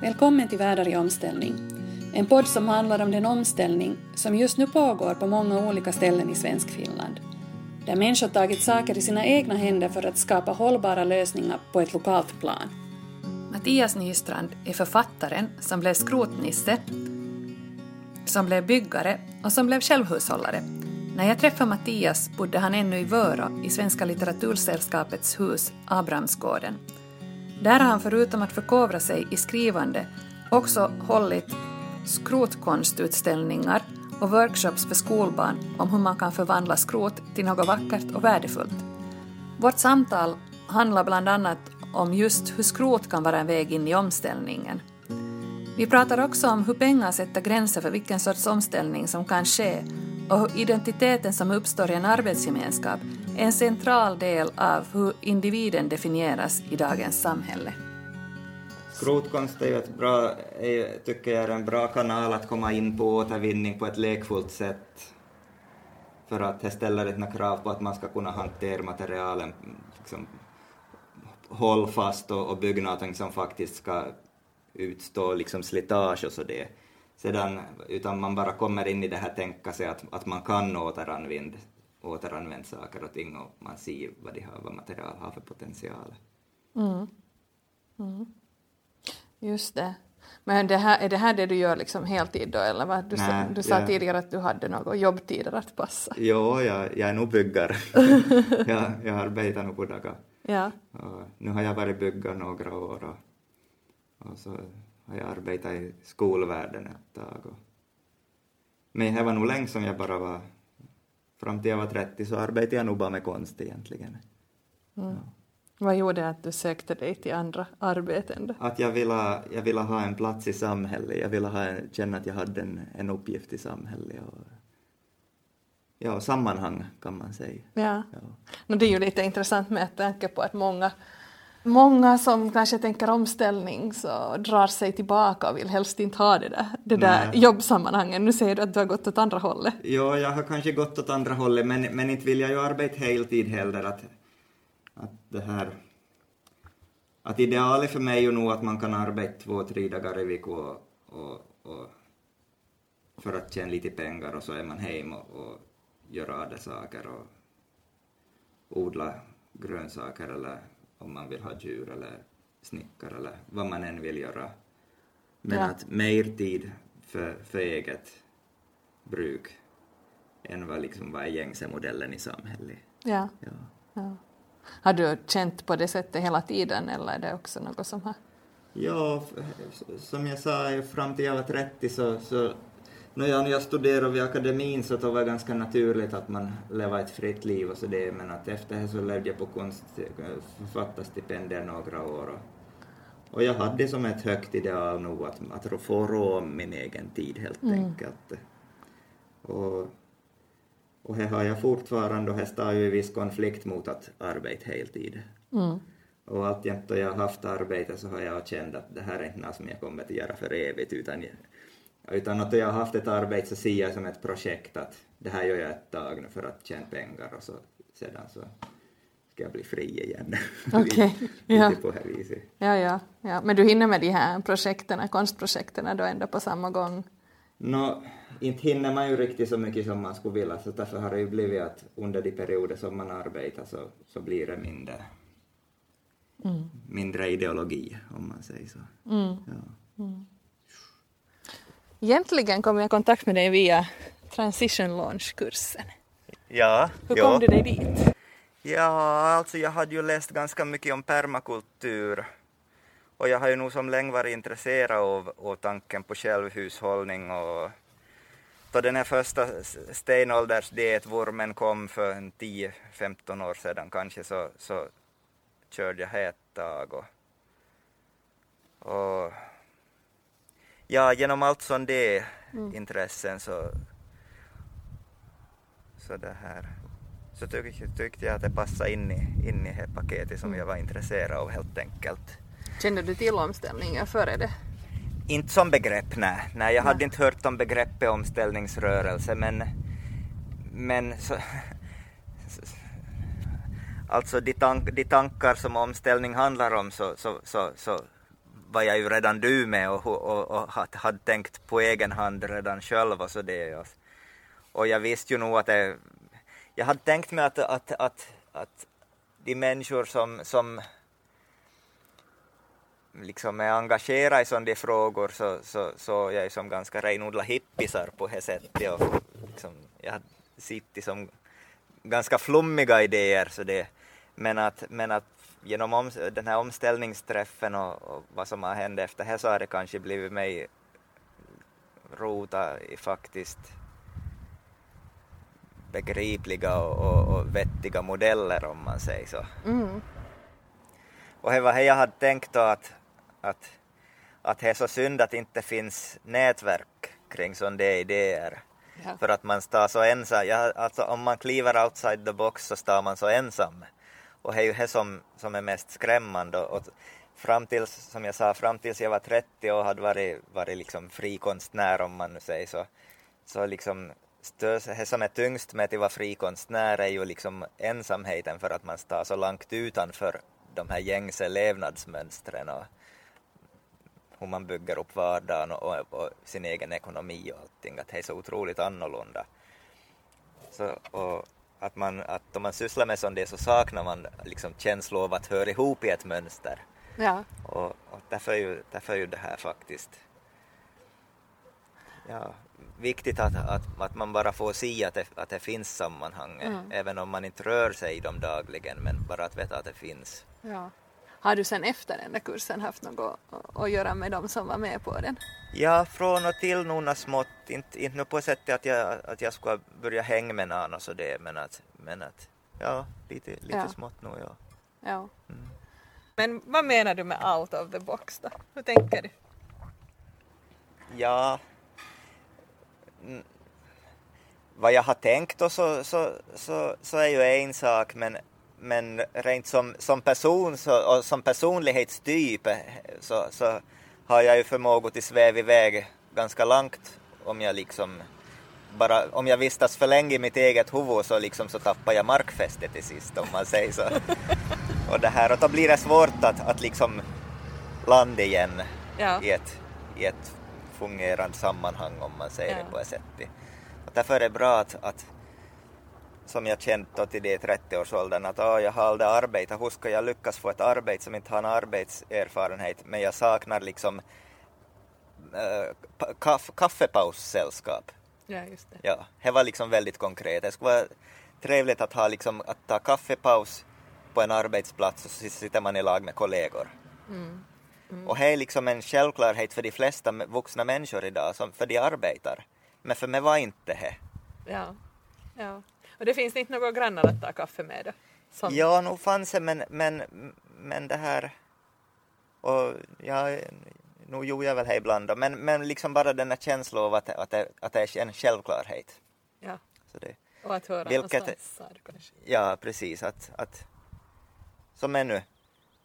Välkommen till Världar i omställning. En podd som handlar om den omställning som just nu pågår på många olika ställen i svensk Finland. Där människor tagit saker i sina egna händer för att skapa hållbara lösningar på ett lokalt plan. Mattias Nystrand är författaren som blev skrotnisse, som blev byggare och som blev självhushållare. När jag träffade Mattias bodde han ännu i Vörå i Svenska litteratursällskapets hus Abrahamsgården där har han förutom att förkovra sig i skrivande också hållit skrotkonstutställningar och workshops för skolbarn om hur man kan förvandla skrot till något vackert och värdefullt. Vårt samtal handlar bland annat om just hur skrot kan vara en väg in i omställningen. Vi pratar också om hur pengar sätter gränser för vilken sorts omställning som kan ske och hur identiteten som uppstår i en arbetsgemenskap en central del av hur individen definieras i dagens samhälle. Skrotkonst är ett bra, är, tycker jag är en bra kanal att komma in på återvinning på ett lekfullt sätt för att det ställer ett krav på att man ska kunna hantera materialen liksom, hållfast och, och bygga någonting som faktiskt ska utstå liksom slitage och så det. Sedan, utan man bara kommer in i det här tänka sig att, att man kan återanvända återanvänt saker och ting och man ser vad, de har, vad material har för potential. Mm. Mm. Just det. Men det här, är det här det du gör liksom heltid då eller vad? Du, Nej, sa, du sa jag... tidigare att du hade några jobbtider att passa. Jo, jag, jag är nog byggare. jag, jag arbetar nog på dagar. Ja. Och nu har jag varit byggare några år och, och så har jag arbetat i skolvärlden ett tag. Och, men det var nog länge som jag bara var fram till jag var 30 så arbetade jag nog bara med konst egentligen. Mm. Ja. Vad gjorde att du sökte dig till andra arbeten då? Att jag ville, jag ville ha en plats i samhället, jag ville ha, känna att jag hade en, en uppgift i samhället. Och, ja, sammanhang kan man säga. Ja. ja. No, det är ju lite intressant med tanke på att många Många som kanske tänker omställning så drar sig tillbaka och vill helst inte ha det där, det där jobbsammanhanget. Nu säger du att du har gått åt andra hållet. Ja, jag har kanske gått åt andra hållet, men, men inte vill jag ju arbeta heltid heller. Att, att det här... Att idealet för mig är nog att man kan arbeta två, tre dagar i veckan och, och, och, för att tjäna lite pengar och så är man hemma och, och gör andra saker och odla grönsaker eller om man vill ha djur eller snickare eller vad man än vill göra. Men ja. att mer tid för, för eget bruk än vad, liksom, vad är gängse modellen i samhället. Ja. ja. ja. Har du känt på det sättet hela tiden eller är det också något som har... Ja, som jag sa, fram till jag var 30 så, så när jag, när jag studerade vid akademin så det var det ganska naturligt att man lever ett fritt liv och så det, men att efter det så levde jag på konst, författarstipendier några år och, jag hade som ett högt ideal nog att, att få rå om min egen tid helt mm. enkelt. Och, och här har jag fortfarande och här står ju i viss konflikt mot att arbeta heltid. Mm. Och alltjämt då jag har haft arbete så har jag känt att det här är inte något som jag kommer att göra för evigt utan utan att jag har haft ett arbete så ser jag som ett projekt att det här gör jag ett tag nu för att tjäna pengar och så sedan så ska jag bli fri igen. Okej, ja. på här viset. Ja, ja, ja. Men du hinner med de här projekten, konstprojekten då ändå på samma gång? Nå, inte hinner man ju riktigt så mycket som man skulle vilja, så därför har det ju blivit att under de perioder som man arbetar så, så blir det mindre, mm. mindre ideologi, om man säger så. Mm. Ja. Mm. Egentligen kom jag i kontakt med dig via Transition Launch-kursen. Ja. Hur kom du dig dit? Ja, alltså jag hade ju läst ganska mycket om permakultur och jag har ju nog som länge varit intresserad av, av tanken på självhushållning och då den här första stenåldersdietvurmen kom för 10-15 år sedan kanske så, så körde jag ett tag och, och ja, genom allt sånt det mm. intressen så, så det här så tyckte, tyckte jag att det passade in i, in i det paketet som mm. jag var intresserad av helt enkelt. Kände du till omställningen före det? Inte som begrepp, nej. nej jag nej. hade inte hört om begreppet omställningsrörelse men, men så, alltså de, tank, de tankar som omställning handlar om så, så, så, så var jag ju redan du med och, och, och hade tänkt på egen hand redan själv och så det. Alltså. Och, jag visste ju nog att det, jag hade tänkt mig att, att, att, att de människor som, som liksom är engagerade i sådana frågor så, så, så jag är som ganska renodla hippisar på det sättet. Och liksom, jag har sett som ganska flummiga idéer så det, men att, men att genom om, den här omställningsträffen och, och, vad som har hänt efter det så har det kanske blivit mig rota i faktiskt begripliga och, och, och, vettiga modeller om man säger så. Mm. Och det var det jag hade tänkt då att, att, att det är så synd att det inte finns nätverk kring sådana idéer. Ja. För att man står så ensam, ja, alltså om man kliver outside the box så står man så ensam. Och det är ju det som, som är mest skrämmande. Och fram tills, som jag sa, fram tills jag var 30 och hade varit, varit liksom fri konstnär om man nu säger så, så liksom det som är tyngst med att vara fri konstnär är ju liksom ensamheten för att man står så långt utanför de här gängse levnadsmönstren och hur man bygger upp vardagen och, och, och, sin egen ekonomi och allting, att det är så otroligt annorlunda. Så, och att, man, att om man sysslar med sånt så saknar man liksom känslan av att höra ihop i ett mönster. Ja. Och, och därför, är ju, därför är ju det här faktiskt ja, viktigt att, att, att man bara får se att det, att det finns sammanhang, mm. även om man inte rör sig i dem dagligen, men bara att veta att det finns. Ja. Har du sen efter den där kursen haft något att göra med dem som var med på den? Ja, från och till några smått, inte, inte på sättet att jag, att jag skulle börja hänga med någon och så det, men att, men att ja, lite, lite ja. smått nog ja. ja. Mm. Men vad menar du med out of the box då? Hur tänker du? Ja, vad jag har tänkt och så, så, så, så är ju en sak, men, men rent som, som person så, och som personlighetstyp så, så har jag ju förmåga till sväva iväg ganska långt om jag liksom bara, om jag vistas för länge i mitt eget huvud så liksom så tappar jag markfästet till sist om man säger så. och det här, och då blir det svårt att, att liksom landa igen ja. i, ett, i ett fungerande sammanhang om man säger ja. det på ett sätt. Och därför är det bra att, att som jag känt till det 30-årsåldern att oh, jag har aldrig arbetat, hur ska jag lyckas få ett arbete som inte har en arbetserfarenhet men jag saknar liksom äh, kaff, kaffepaussällskap. Ja, just det. Ja, det var liksom väldigt konkret. Det skulle vara trevligt att, ha liksom, att ta kaffepaus på en arbetsplats och så sitter man i lag med kollegor. Mm. Mm. Och det är liksom en självklarhet för de flesta vuxna människor idag, som för de arbetar. Men för mig var inte det. Ja, ja. Och det finns inte några grannar att ta kaffe med? Som... Ja, nog fanns det, men, men, men det här... Och ja, nu gjorde jag väl det ibland då, men, men liksom bara den här känslan av att, att, det, att det är en självklarhet. Ja. Så det, och att höra vilket, någonstans, kanske. Ja, precis. Att, att, som ännu,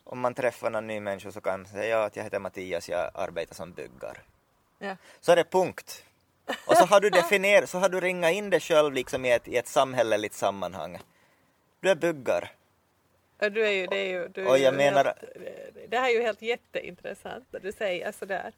om man träffar någon ny människa så kan man säga ja, att jag heter Mattias, jag arbetar som byggare. Ja. Så är det punkt. Och så har du definierat, så har du ringat in dig själv liksom i ett, i ett samhälleligt sammanhang. Du är byggare. Ja, du är ju, det är ju, du och jag menar... Helt, det här är ju helt jätteintressant när du säger sådär.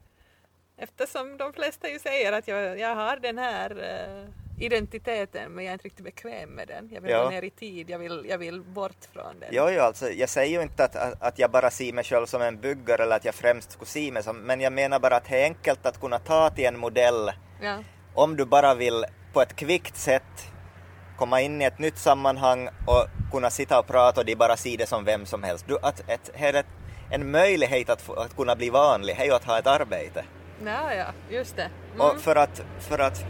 Eftersom de flesta ju säger att jag, jag har den här uh, identiteten men jag är inte riktigt bekväm med den. Jag vill ja. gå ner i tid, jag vill, jag vill bort från den. Jo, jo, alltså, jag säger ju inte att, att, att jag bara ser mig själv som en byggare eller att jag främst skulle se mig som, men jag menar bara att det är enkelt att kunna ta till en modell ja. om du bara vill på ett kvickt sätt komma in i ett nytt sammanhang och kunna sitta och prata och de bara ser det som vem som helst. Du, att ett, här är en möjlighet att, att kunna bli vanlig, är ju att ha ett arbete. Ja, ja, just det. Mm. Och för att, för att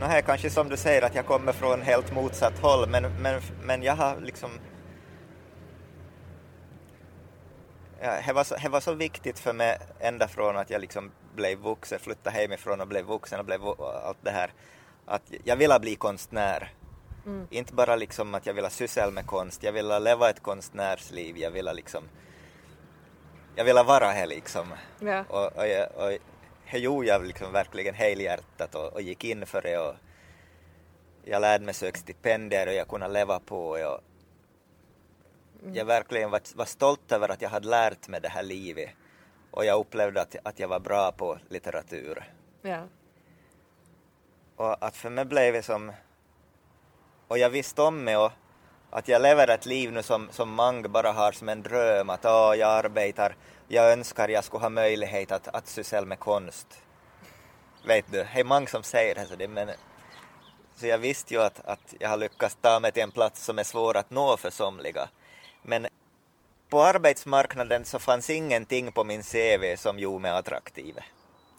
Nu är kanske som du säger att jag kommer från helt motsatt håll, men, men, men jag har liksom... Ja, det, var så, det var så viktigt för mig ända från att jag liksom blev vuxen, flyttade hemifrån och blev vuxen och blev allt det här, att jag ville bli konstnär. Mm. Inte bara liksom att jag ville syssla med konst, jag ville leva ett konstnärsliv, jag ville liksom jag ville vara här liksom. Ja. Och, och, och, det gjorde jag liksom verkligen helhjärtat och, och gick in för det och jag lärde mig söka stipendier och jag kunde leva på och jag verkligen var, var stolt över att jag hade lärt mig det här livet och jag upplevde att, att jag var bra på litteratur. Ja. Och att för mig blev det som... Och jag visste om mig och att jag lever ett liv nu som, som många bara har som en dröm att åh, jag arbetar, jag önskar jag skulle ha möjlighet att, att syssla med konst. Vet du, det är många som säger det, så, det men, så jag visste ju att, att jag har lyckats ta mig till en plats som är svår att nå för somliga. Men på arbetsmarknaden så fanns ingenting på min CV som gjorde mig attraktiv.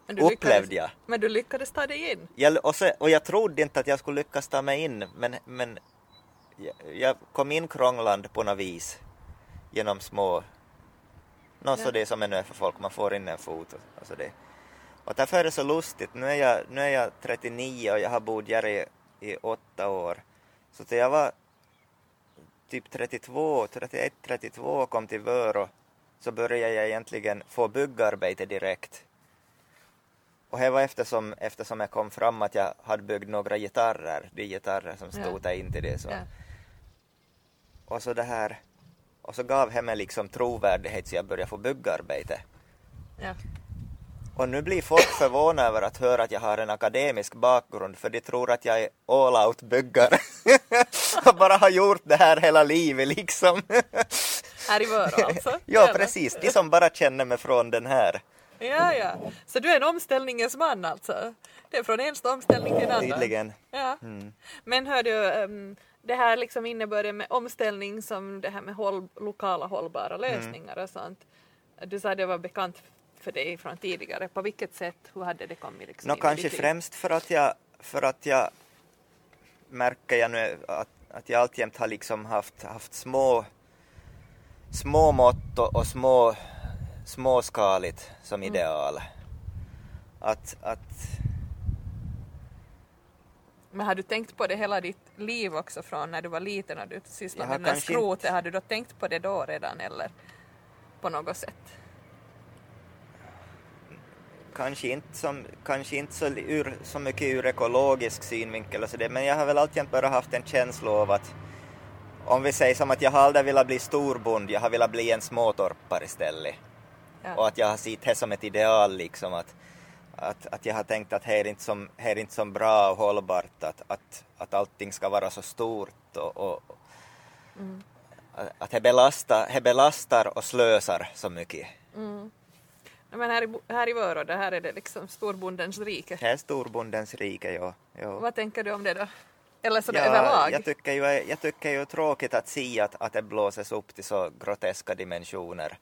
Men du Upplevde lyckades, jag. Men du lyckades ta dig in. jag och, så, och jag trodde inte att jag skulle lyckas ta mig in, men, men jag, jag kom in krånglande på något vis genom små... Nå, så Ja. det är som är nu för folk, man får in en fot. Och, alltså det. och därför är det så lustigt. Nu är jag, nu är jag 39 och jag har bott här i, i åtta år. Så till jag var typ 32, 31, 32 och kom till Vörå så började jag egentligen få byggarbete direkt. Och det var eftersom, eftersom jag kom fram att jag hade byggt några gitarrer, de gitarrer som Ja. stod där in till det. Så. Ja. Och så det här, och så gav mig liksom trovärdighet så jag började få byggarbete. Ja. Och nu blir folk förvånade över att höra att jag har en akademisk bakgrund för de tror att jag är all out byggare. och bara har gjort det här hela livet liksom. Här i Vörå alltså? ja, precis. De som bara känner mig från den här. Ja, ja. Så du är en omställningens man alltså? Det är från en omställning till en annan? Tydligen. Ja. Mm. Men hör du, ehm, det här liksom innebörden med omställning som det här med håll, lokala hållbara Mm. lösningar och sånt. Du sa det var bekant för dig från tidigare. På vilket sätt? Hur hade det kommit? Liksom i kanske främst för att jag, för att jag märker jag nu att, att jag alltjämt har liksom haft, haft små, små mått och, och små, småskaligt som Mm. ideal. Att, att Men har du tänkt på det hela ditt liv också från när du var liten och du sysslade med den skrotet? Har du då tänkt på det då redan eller på något sätt? kanske inte, som, kanske inte så, ur, så mycket ur ekologisk synvinkel och så det, men jag har väl alltjämt bara haft en känsla av att om vi säger som att jag har aldrig velat bli storbond, jag har velat bli en småtorpare istället. Ja. Och att jag har sett det som ett ideal liksom att, att, att jag har tänkt att det är inte som, är inte som bra och hållbart att, att, att allting ska vara så stort och, och Mm. att- det belastar, det belastar och slösar så mycket. Mm. Men här i, här i Vörå, det här är det liksom storbondens rike. Det är storbondens rike, ja. ja. Vad tänker du om det då? Eller sådär Ja, överlag? Jag tycker ju, jag tycker ju tråkigt att se att, att det blåses upp till så groteska dimensioner.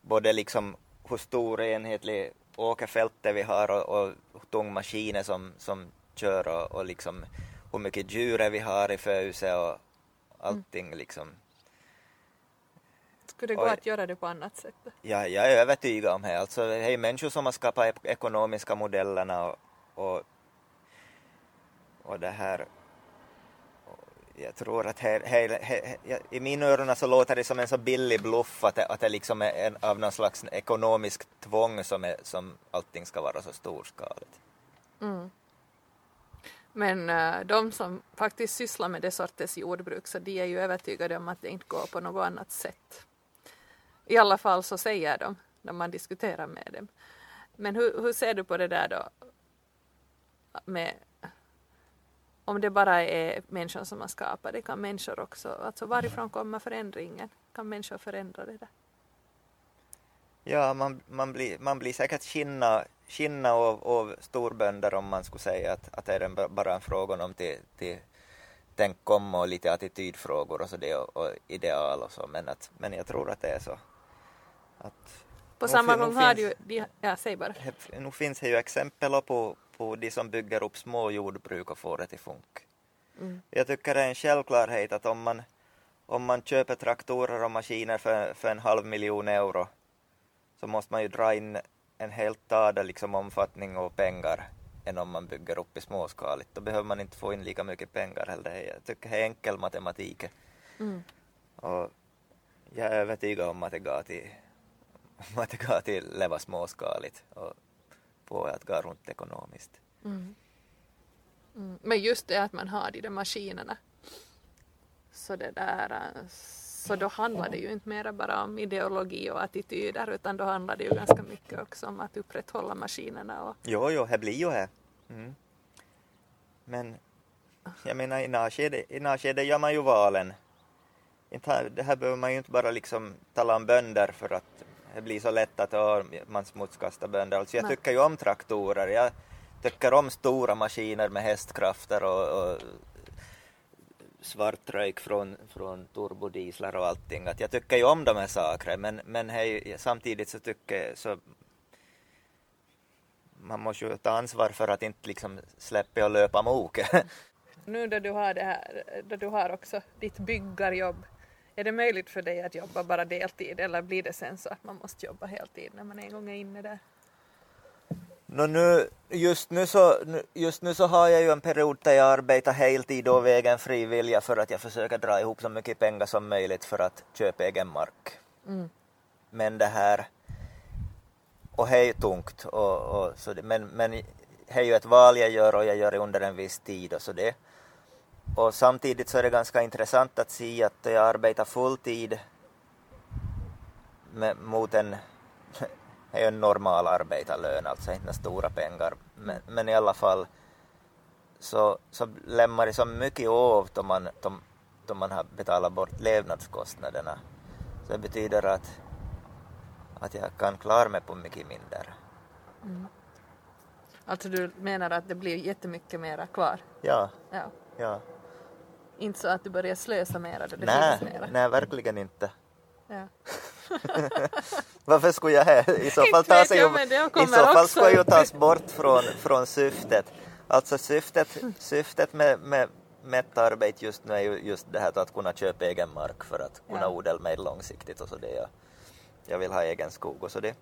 Både liksom hur stor enhetlig åkerfältet vi har och, och hur tung maskiner som, som kör och, och liksom hur mycket djur vi har i föset och allting liksom. Skulle det gå Oj. att göra det på annat sätt? Ja, jag är övertygad om det. Alltså, det är människor som har skapat ek- ekonomiska modellerna och, och, och det här. Jag tror att här, här, här, i mina öron så låter det som en så billig bluff att det, att det liksom är en, av någon slags ekonomisk tvång som, är, som allting ska vara så storskaligt. Mm. Men äh, de som faktiskt sysslar med det sortens jordbruk så de är ju övertygade om att det inte går på något annat sätt. I alla fall så säger de när man diskuterar med dem. Men hur, hur ser du på det där då? Med, om det bara är människan som har skapat det, kan människor också, alltså varifrån kommer förändringen? Kan människor förändra det där? Ja, man, man, blir, man blir säkert skinna, skinna av, av storbönder om man skulle säga att, att det är bara en fråga om till, till tänk om och lite attitydfrågor och så det och, och ideal och så, men, att, men jag tror att det är så. Att, På nog samma nog gång har du ju, ja säg bara. Nu finns det ju exempel på, på de som bygger upp små jordbruk och får det till funk. Mm. Jag tycker det är en självklarhet att om man, om man köper traktorer och maskiner för, för en halv miljon euro så måste man ju dra in en helt annan liksom, omfattning och pengar än om man bygger upp i småskaligt. Då behöver man inte få in lika mycket pengar heller. Jag tycker det är enkel matematik. Mm. Och jag är övertygad om att det går till, att det går till leva småskaligt och på att gå runt ekonomiskt. Mm. Mm. Men just det att man har de där maskinerna. Så det där, så då handlar det ju inte mera bara om ideologi och attityder utan då handlar det ju ganska mycket också om att upprätthålla maskinerna. Och... Jo, jo, det blir ju det. Mm. Men jag menar i närskede gör man ju valen. Det här behöver man ju inte bara liksom tala om bönder för att det blir så lätt att oh, man smutskastar bönder. Alltså jag tycker ju om traktorer. Jag tycker om stora maskiner med hästkrafter och, och svart rök från, från turbodieslar och allting. Att jag tycker ju om de här sakerna men, men hej, samtidigt så tycker jag så man måste ju ta ansvar för att inte liksom släppa och löpa mok. nu då du har det här, då du har också ditt byggarjobb, är det möjligt för dig att jobba bara deltid eller blir det sen så att man måste jobba heltid när man en gång är inne där? No, nu, just, nu så, just nu så har jag ju en period där jag arbetar heltid och egen fri vilja för att jag försöker dra ihop så mycket pengar som möjligt för att köpa egen mark. Mm. Men det här, och det är tungt, och, och, så det, men, men det är ju ett val jag gör och jag gör det under en viss tid och så det. Och samtidigt så är det ganska intressant att se att jag arbetar fulltid med, mot en är en normal arbetarlön, alltså inte stora pengar. Men, men, i alla fall så, så lämnar det så mycket av då man, då, då man har betalat bort levnadskostnaderna. Så det betyder att, att jag kan klara mig på mycket mindre. Mm. Alltså du menar att det blir jättemycket mera kvar? Ja. ja. ja. Inte så att du börjar slösa mera då det nej, finns mera? Nej, verkligen inte. Ja. Varför skulle jag här? I så fall, tas ju, i så fall skulle ju tas bort från, från syftet. Alltså syftet, syftet med, med mätt arbete just nu är ju just det här att kunna köpa egen mark för att kunna ja. odla mer långsiktigt och så det. Jag, jag vill ha egen skog och så det.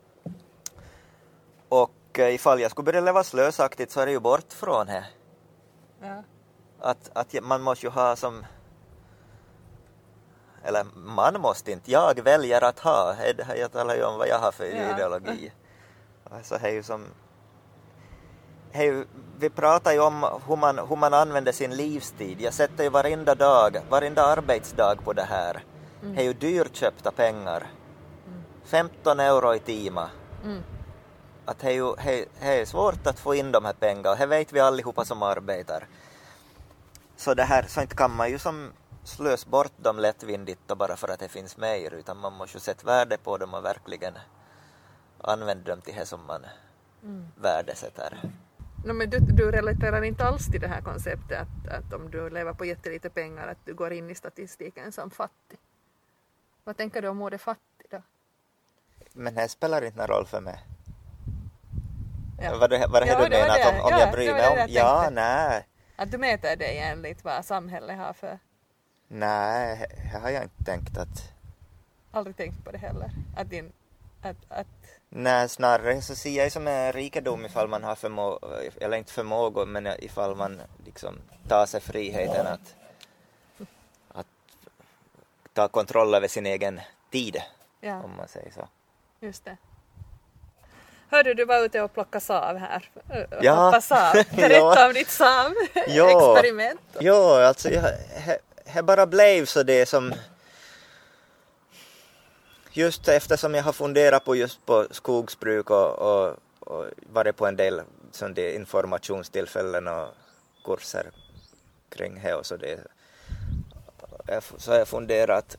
Och eh, ifall jag skulle börja leva slösaktigt så är det ju bort från det. Ja. Att, att man måste ju ha som eller man måste inte, jag väljer att ha, jag talar ju om vad jag har för ja. ideologi. Alltså, det är ju som, hej, vi pratar ju om hur man, hur man använder sin livstid. Jag sätter ju varenda dag, varenda arbetsdag på det här. Mm. Det är ju dyrköpta pengar. Mm. 15 euro i timma. Mm. Att det är ju det är svårt att få in de här pengarna det vet vi allihopa som arbetar. Så det här, så inte kan man ju som slös bort dem lättvindigt bara för att det finns mer utan man måste sätta värde på dem och verkligen använda dem till det som man mm. värdesätter. No, men du, du relaterar inte alls till det här konceptet att, att om du lever på jättelite pengar att du går in i statistiken som fattig. Vad tänker du om ordet fattig då? Men det spelar inte någon roll för mig. Ja. Vad, vad det ja, du menar? Att om, om ja, jag bryr mig om? Ja, nej. Att du mäter dig enligt vad samhället har för Nej, det har jag inte tänkt att... Aldrig tänkt på det heller? Att din... Att, att... Nej, snarare så ser jag det som en rikedom ifall man har förmåga, eller inte förmåga, men ifall man liksom tar sig friheten att, att ta kontroll över sin egen tid, ja. om man säger så. Just det. Hörde du var ute och plockade sav här. Ja. sav. Berätta om ditt sav-experiment. Ja. ja, alltså jag, det bara blev så det som just eftersom jag har funderat på just på skogsbruk och, och, och varit på en del sån informationstillfällen och kurser kring det och så det så har jag funderat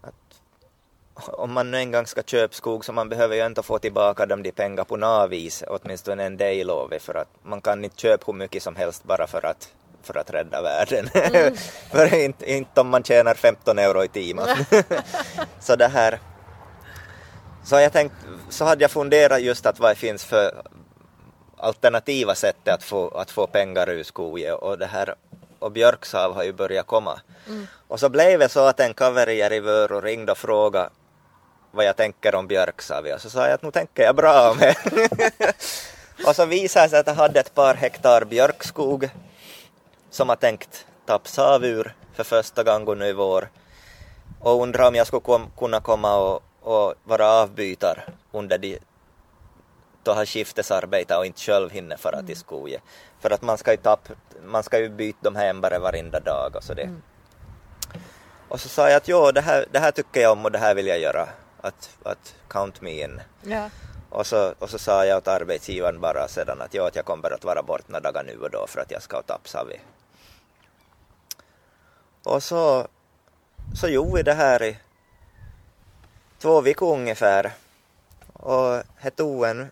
att om man nu en gång ska köpa skog så man behöver ju inte få tillbaka dem de pengar på något vis, åtminstone en del av det, för att man kan inte köpa hur mycket som helst bara för att för att rädda världen. Mm. för inte, inte om man tjänar 15 euro i timmen. så det här så jag tänkt, så hade jag funderat just att vad det finns för alternativa sätt att få, att få pengar ur skogen och det här och björksav har ju börjat komma. Mm. Och så blev det så att en kaveri i Vörå ringde och frågade vad jag tänker om björksav och så sa jag att nu tänker jag bra om det. och så visade det sig att jag hade ett par hektar björkskog som har tänkt tapsa av ur för första gången nu i vår och undrar om jag skulle kom, kunna komma och, och vara avbytare under de då har skiftesarbete och inte själv hinner fara till mm. skogen. För att man ska ju, tapp, man ska ju byta de här ämbare varenda dag och så det. Mm. Och så sa jag att jo, det här, det här tycker jag om och det här vill jag göra. Att, att count me in. Ja. Och så, och så sa jag åt arbetsgivaren bara sedan att, jo, att jag kommer att vara bort några dagar nu och då för att jag ska ta Tapsavi. Och så, så gjorde vi det här i två veckor ungefär. Och det tog en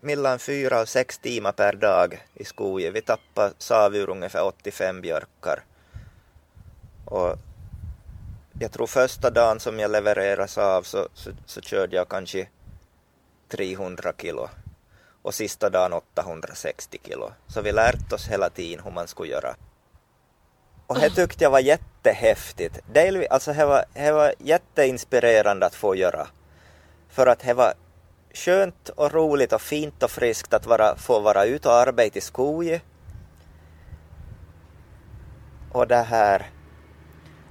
mellan fyra och sex timmar per dag i skogen. Vi tappade savur ungefär 85 björkar. Och jag tror första dagen som jag levererade sav så, så, så körde jag kanske 300 kilo och sista dagen 860 kilo. Så vi lärde oss hela tiden hur man skulle göra. Och det tyckte jag var jättehäftigt. Delvis, alltså det var, det var jätteinspirerande att få göra. För att det var skönt och roligt och fint och friskt att vara, få vara ute och arbeta i skogen. Och det här.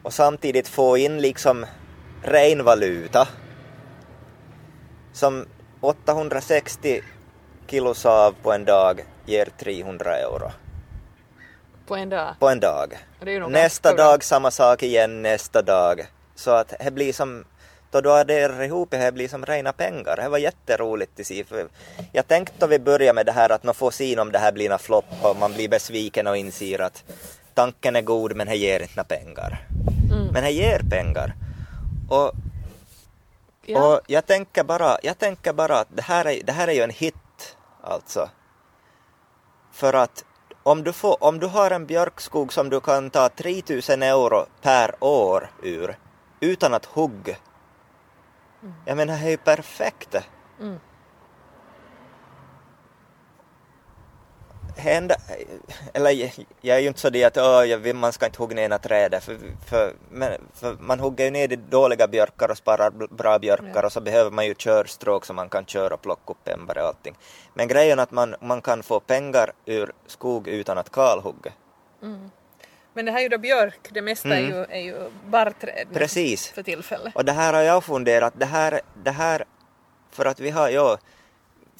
Och samtidigt få in liksom ren valuta. Som 860 kilo sav på en dag ger 300 euro. På en dag. På en dag. Nästa dag samma sak igen, nästa dag. Så att det blir som, då du adderar ihop det, det blir som rena pengar. Det var jätteroligt att se. För jag tänkte då vi börjar med det här att man får se om det här blir en flopp och man blir besviken och inser att tanken är god men det ger inte några pengar. Mm. Men det ger pengar. Och Ja. och jag tänker bara, jag tänker bara att det här, är, det här är ju en hit alltså. För att om du, får, om du har en björkskog som du kan ta 3000 euro per år ur utan att hugga. Jag menar, det är ju perfekt. Mm. Hända, eller jag är ju inte så det att jag vill, man ska inte hugga ner ena trädet för, för, för man hugger ju ner de dåliga björkar och sparar bra björkar Ja. och så behöver man ju körstråk så man kan köra och plocka upp ämbare och allting. Men grejen är att man, man kan få pengar ur skog utan att kalhugga. Men det här är ju då björk, det mesta är ju, är ju barrträd Precis. för tillfället. Och det här har jag funderat, det här, det här för att vi har ju,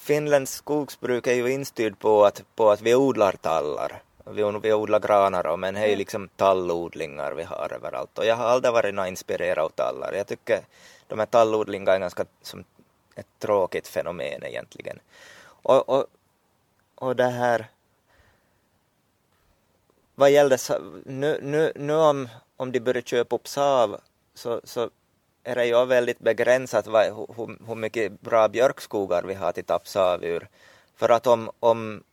Finlands skogsbruk är ju instyrd på att, på att vi odlar tallar. Vi, vi odlar granar och men det är ju liksom tallodlingar vi har överallt och jag har aldrig varit någon inspirerad av tallar. Jag tycker de här tallodlingarna är ganska som ett tråkigt fenomen egentligen. Och, och, och det här vad gällde sa- nu, nu, nu om, om de börjar köpa upp sav så, så är det ju väldigt begränsat vad, hur, hur mycket bra björkskogar vi har till ur. För att om, om,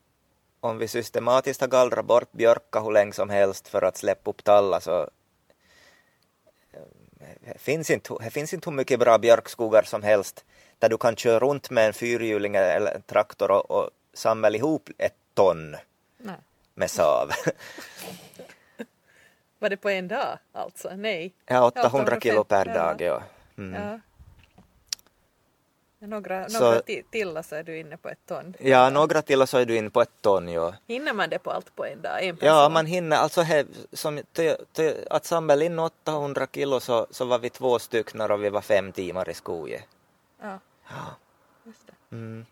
om vi systematiskt har gallrat bort björkar hur länge som helst för att släppa upp tallar så eh, det finns inte, det finns inte hur mycket bra björkskogar som helst där du kan köra runt med en fyrhjuling eller en traktor och, och samla ihop ett ton Nej. med sav. Var det på en dag alltså? Nej. Ja, 800 kilo per dag, ja. Mm. Ja. Några, Så- några ti- till så är du inne på ett ton. Ja, några till så är du inne på ett ton, ja. Hinner man det på allt på en dag? En? Ja, man hinner, alltså he, som, till, till, att samla in 800 kilo så, så var vi två stycken och vi var fem timmar i skogen. Ja, Ja. just det. Mm.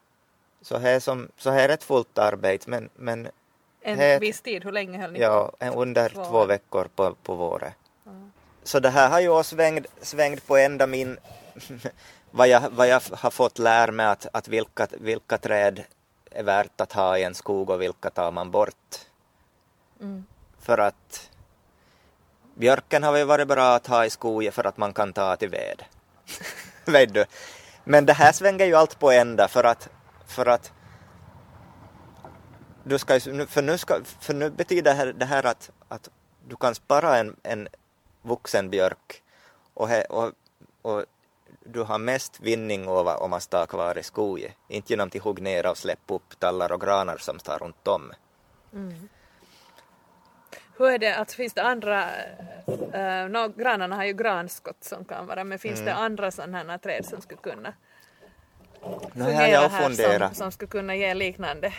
Så här som, så här är ett fullt arbete, men, men En Det- viss tid, hur länge höll ni ja, på? under Två två veckor på, på våren. Ja. Så det här har ju svängt, svängt på ända min, vad jag, vad jag har fått lära mig att, att vilka, vilka träd är värt att ha i en skog och vilka tar man bort. Mm. För att björken har väl varit bra att ha i skogen för att man kan ta till ved. Vet du? Men det här svänger ju allt på ända för att, för att du ska, för, nu ska, för nu betyder det här, det här att, att du kan spara en, en vuxen björk och, he, och, och du har mest vinning av om man står kvar i skogen. Inte genom att hugga ner och släppa upp tallar och granar som står runt om. Hur är det, alltså finns det andra, uh, no, granarna har ju granskott som kan vara, men finns det Mm. andra sådana här träd som skulle kunna har jag här funderat. som, som skulle kunna ge liknande?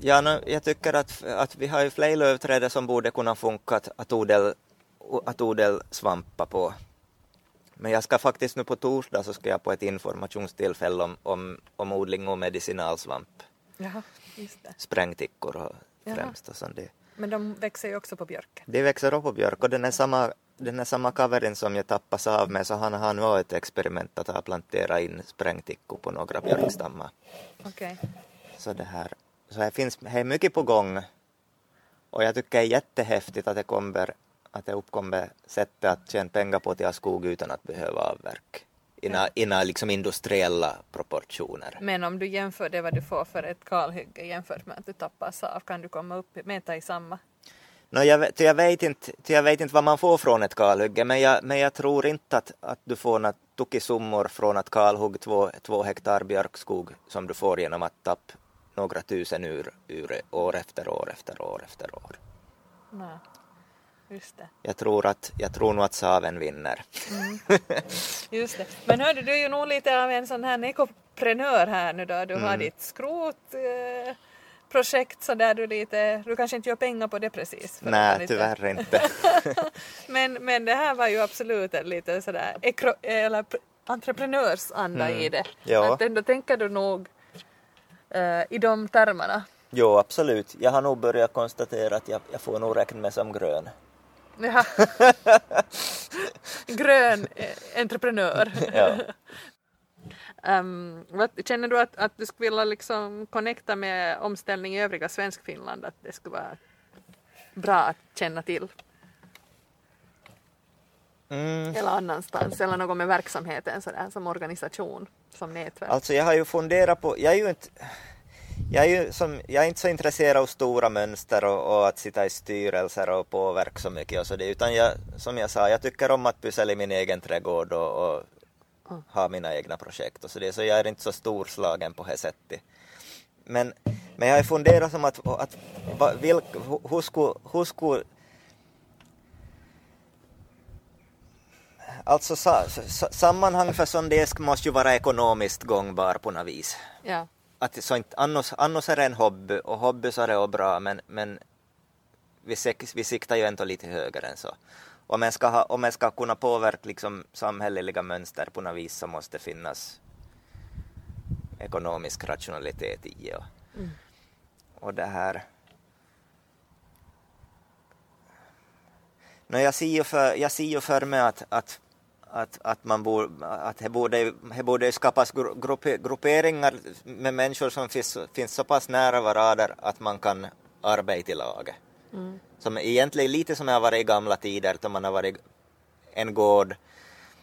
Ja, no, jag tycker att, att vi har ju fler lövträd som borde kunna funka att, att, odel, att på. Men jag ska faktiskt nu på torsdag så ska jag på ett informationstillfälle om, om, om odling och medicinalsvamp. Jaha, just det. Sprängtickor och främst och sånt. Men de växer ju också på björken. det växer upp på björk och den är samma, den här samma kaverin som jag tappas av med så han han var ett experiment att ha planterat in sprängtickor på några björkstammar. Okej. Så det här, så här finns, det är mycket på gång och jag tycker det är jättehäftigt att det kommer, att det uppkommer sätt att tjäna pengar på ha skog utan att behöva avverka. Innan, innan liksom industriella proportioner. Men om du jämför det vad du får för ett kalhygge jämfört med att du tappas av, kan du komma upp, mäta i samma? No, jag, vet- jag, vet inte, jag vet inte vad man får från ett kalhygge, men jag, men jag tror inte att, att du får några tukisummor från att kalhugga två, två hektar björkskog som du får genom att tappa några tusen ur, ur år efter år efter år efter år. Nej. Just det. Jag tror, att, jag tror nog att saven vinner. Just det. Men hördu, du är ju nog lite av en sån här ekoprenör här nu då. Du Mm. har ditt skrotprojekt eh, så där du lite, du kanske inte gör pengar på det precis. Nej, lite- tyvärr inte. Men, men det här var ju absolut en lite sådär ekro, eller pr- entreprenörsanda i det. Mm. Ja. Att ändå tänker du nog i de termerna. jo, absolut. Jag har nog börjat konstatera att jag, jag får nog räkna mig som grön. Ja. Grön eh, entreprenör. Ja. Ehm, vad, känner du att, att du skulle vilja liksom connecta med omställning i övriga Svenskfinland? Att det skulle vara bra att känna till? Mm. Eller annanstans? Eller något med verksamheten sådär, som organisation, som nätverk? Alltså jag har ju funderat på, jag är ju inte jag är, ju som, jag är inte så intresserad av stora mönster och, och att sitta i styrelser och påverka så mycket och så det, utan jag, som jag sa, jag tycker om att pyssla i min egen trädgård och, och ha mina egna projekt och så det, så jag är inte så storslagen på det sättet. Men, men jag har ju funderat som att, att va- vilk, hu- hur skulle, hur skulle Alltså sa, sa, sammanhang för sån disk måste ju vara ekonomiskt gångbar på något vis. Ja. Att, så inte, annars, annars är det en hobby och hobby så är bra men, men vi, vi siktar ju ändå lite högre än så. Om man ska, ha, om man ska kunna påverka liksom samhälleliga mönster på något vis så måste det finnas ekonomisk rationalitet i och, och det här. No, jag ser ju för, jag ser ju för mig att, att, att, att man borde, att det borde, det borde skapas gru- gruppe, grupperingar med människor som finns, finns så pass nära varandra att man kan arbeta i laget. Som egentligen lite som det har varit i gamla tider då man har varit en gård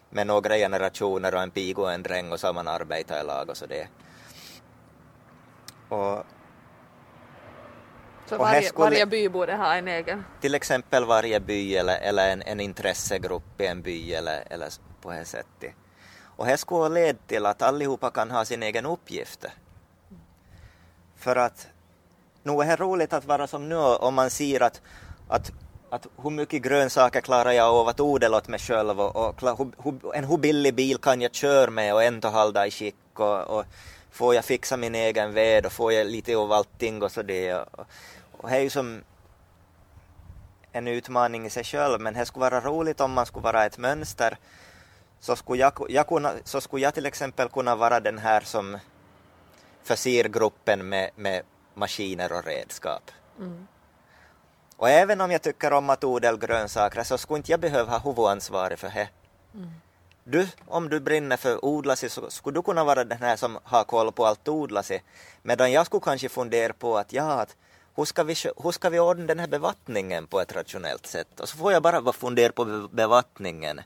med några generationer och en pig och en dräng och så har man arbetat i lag och så det. Och Och här varje, skulle- varje by borde ha en egen. till exempel varje by eller, eller en, en intressegrupp i en by eller, eller på det sättet. Och det skulle leda till att allihopa kan ha sin egen uppgift. För att nog är det roligt att vara som nu om man ser att, att, att hur mycket grönsaker klarar jag av att odla åt mig själv och, och hur, en hur billig bil kan jag köra med och ändå hålla i skick och, och får jag fixa min egen ved och får jag lite av allting och så det. Och, och det är ju som en utmaning i sig själv men det skulle vara roligt om man skulle vara ett mönster så skulle jag, jag kunna, så skulle jag till exempel kunna vara den här som förser gruppen med, med maskiner och redskap. Och även om jag tycker om att odla grönsaker så skulle inte jag behöva ha huvudansvaret för det. Du, om du brinner för odla sig så skulle du kunna vara den här som har koll på allt odla sig. Medan jag skulle kanske fundera på att ja, att hur ska, vi, hur ska vi ordna den här bevattningen på ett rationellt sätt? Och så får jag bara fundera på be- bevattningen.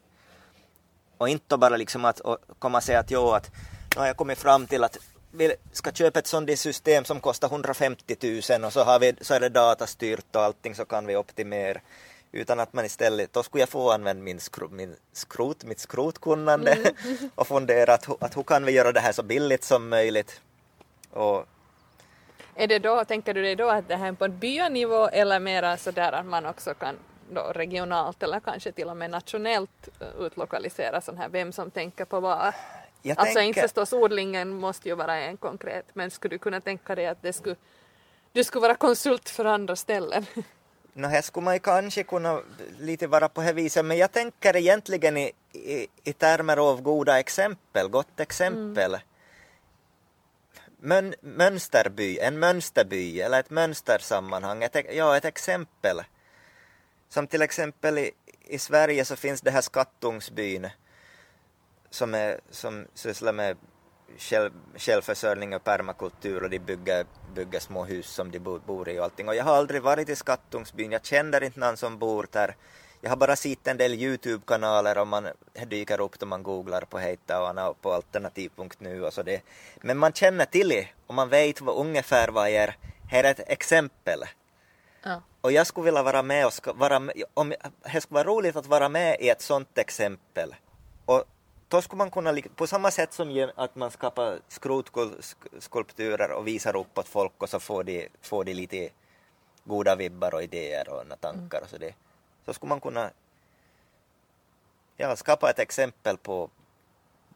Och inte bara liksom att komma och säga att jo, att nu har jag kommit fram till att vi ska köpa ett sånt där system som kostar 150 000 och så, har vi, så är det datastyrt och allting så kan vi optimera. Utan att man istället, då skulle jag få använda min, skro, min skrot, mitt skrotkunnande och fundera att, att hur kan vi göra det här så billigt som möjligt. Och Är det då, tänker du det då att det här är på en bynivå eller mera sådär att man också kan då regionalt eller kanske till och med nationellt eh, utlokalisera sån här vem som tänker på vad? jag Alltså inte tänker- förstås odlingen måste ju vara en konkret men skulle du kunna tänka dig att det skulle, du skulle vara konsult för andra ställen? No, här skulle man ju kanske kunna lite vara på det viset, men jag tänker egentligen i, i, i termer av goda exempel, gott exempel. Mön, mönsterby, en mönsterby eller ett mönstersammanhang, ett, ja, ett exempel. Som till exempel i, i Sverige så finns det här Skattungsbyn som, är, som sysslar med själv, självförsörjning och permakultur och de bygger, bygger små hus som de bor i och allting. Och jag har aldrig varit i Skattungsbyn, jag känner inte någon som bor där. Jag har bara sett en del Youtube-kanaler om man dyker upp då man googlar på Heittaoana och på alternativ.nu och så det. Men man känner till det och man vet vad, ungefär vad är. Här är ett exempel. Ja. Och jag skulle vilja vara med och ska vara med, om, det skulle vara roligt att vara med i ett sånt exempel. Och då skulle man kunna, på samma sätt som att man skapar skrotskulpturer och visar upp åt folk och så får de, får de lite goda vibbar och idéer och tankar och så det. Så skulle man kunna ja, skapa ett exempel på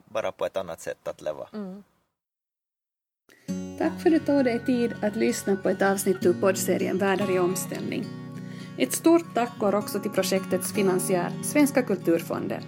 bara på ett annat sätt att leva. Mm. Tack för att du tog dig tid att lyssna på ett avsnitt ur poddserien Världar i omställning. Ett stort tack går också till projektets finansiär, Svenska kulturfonden.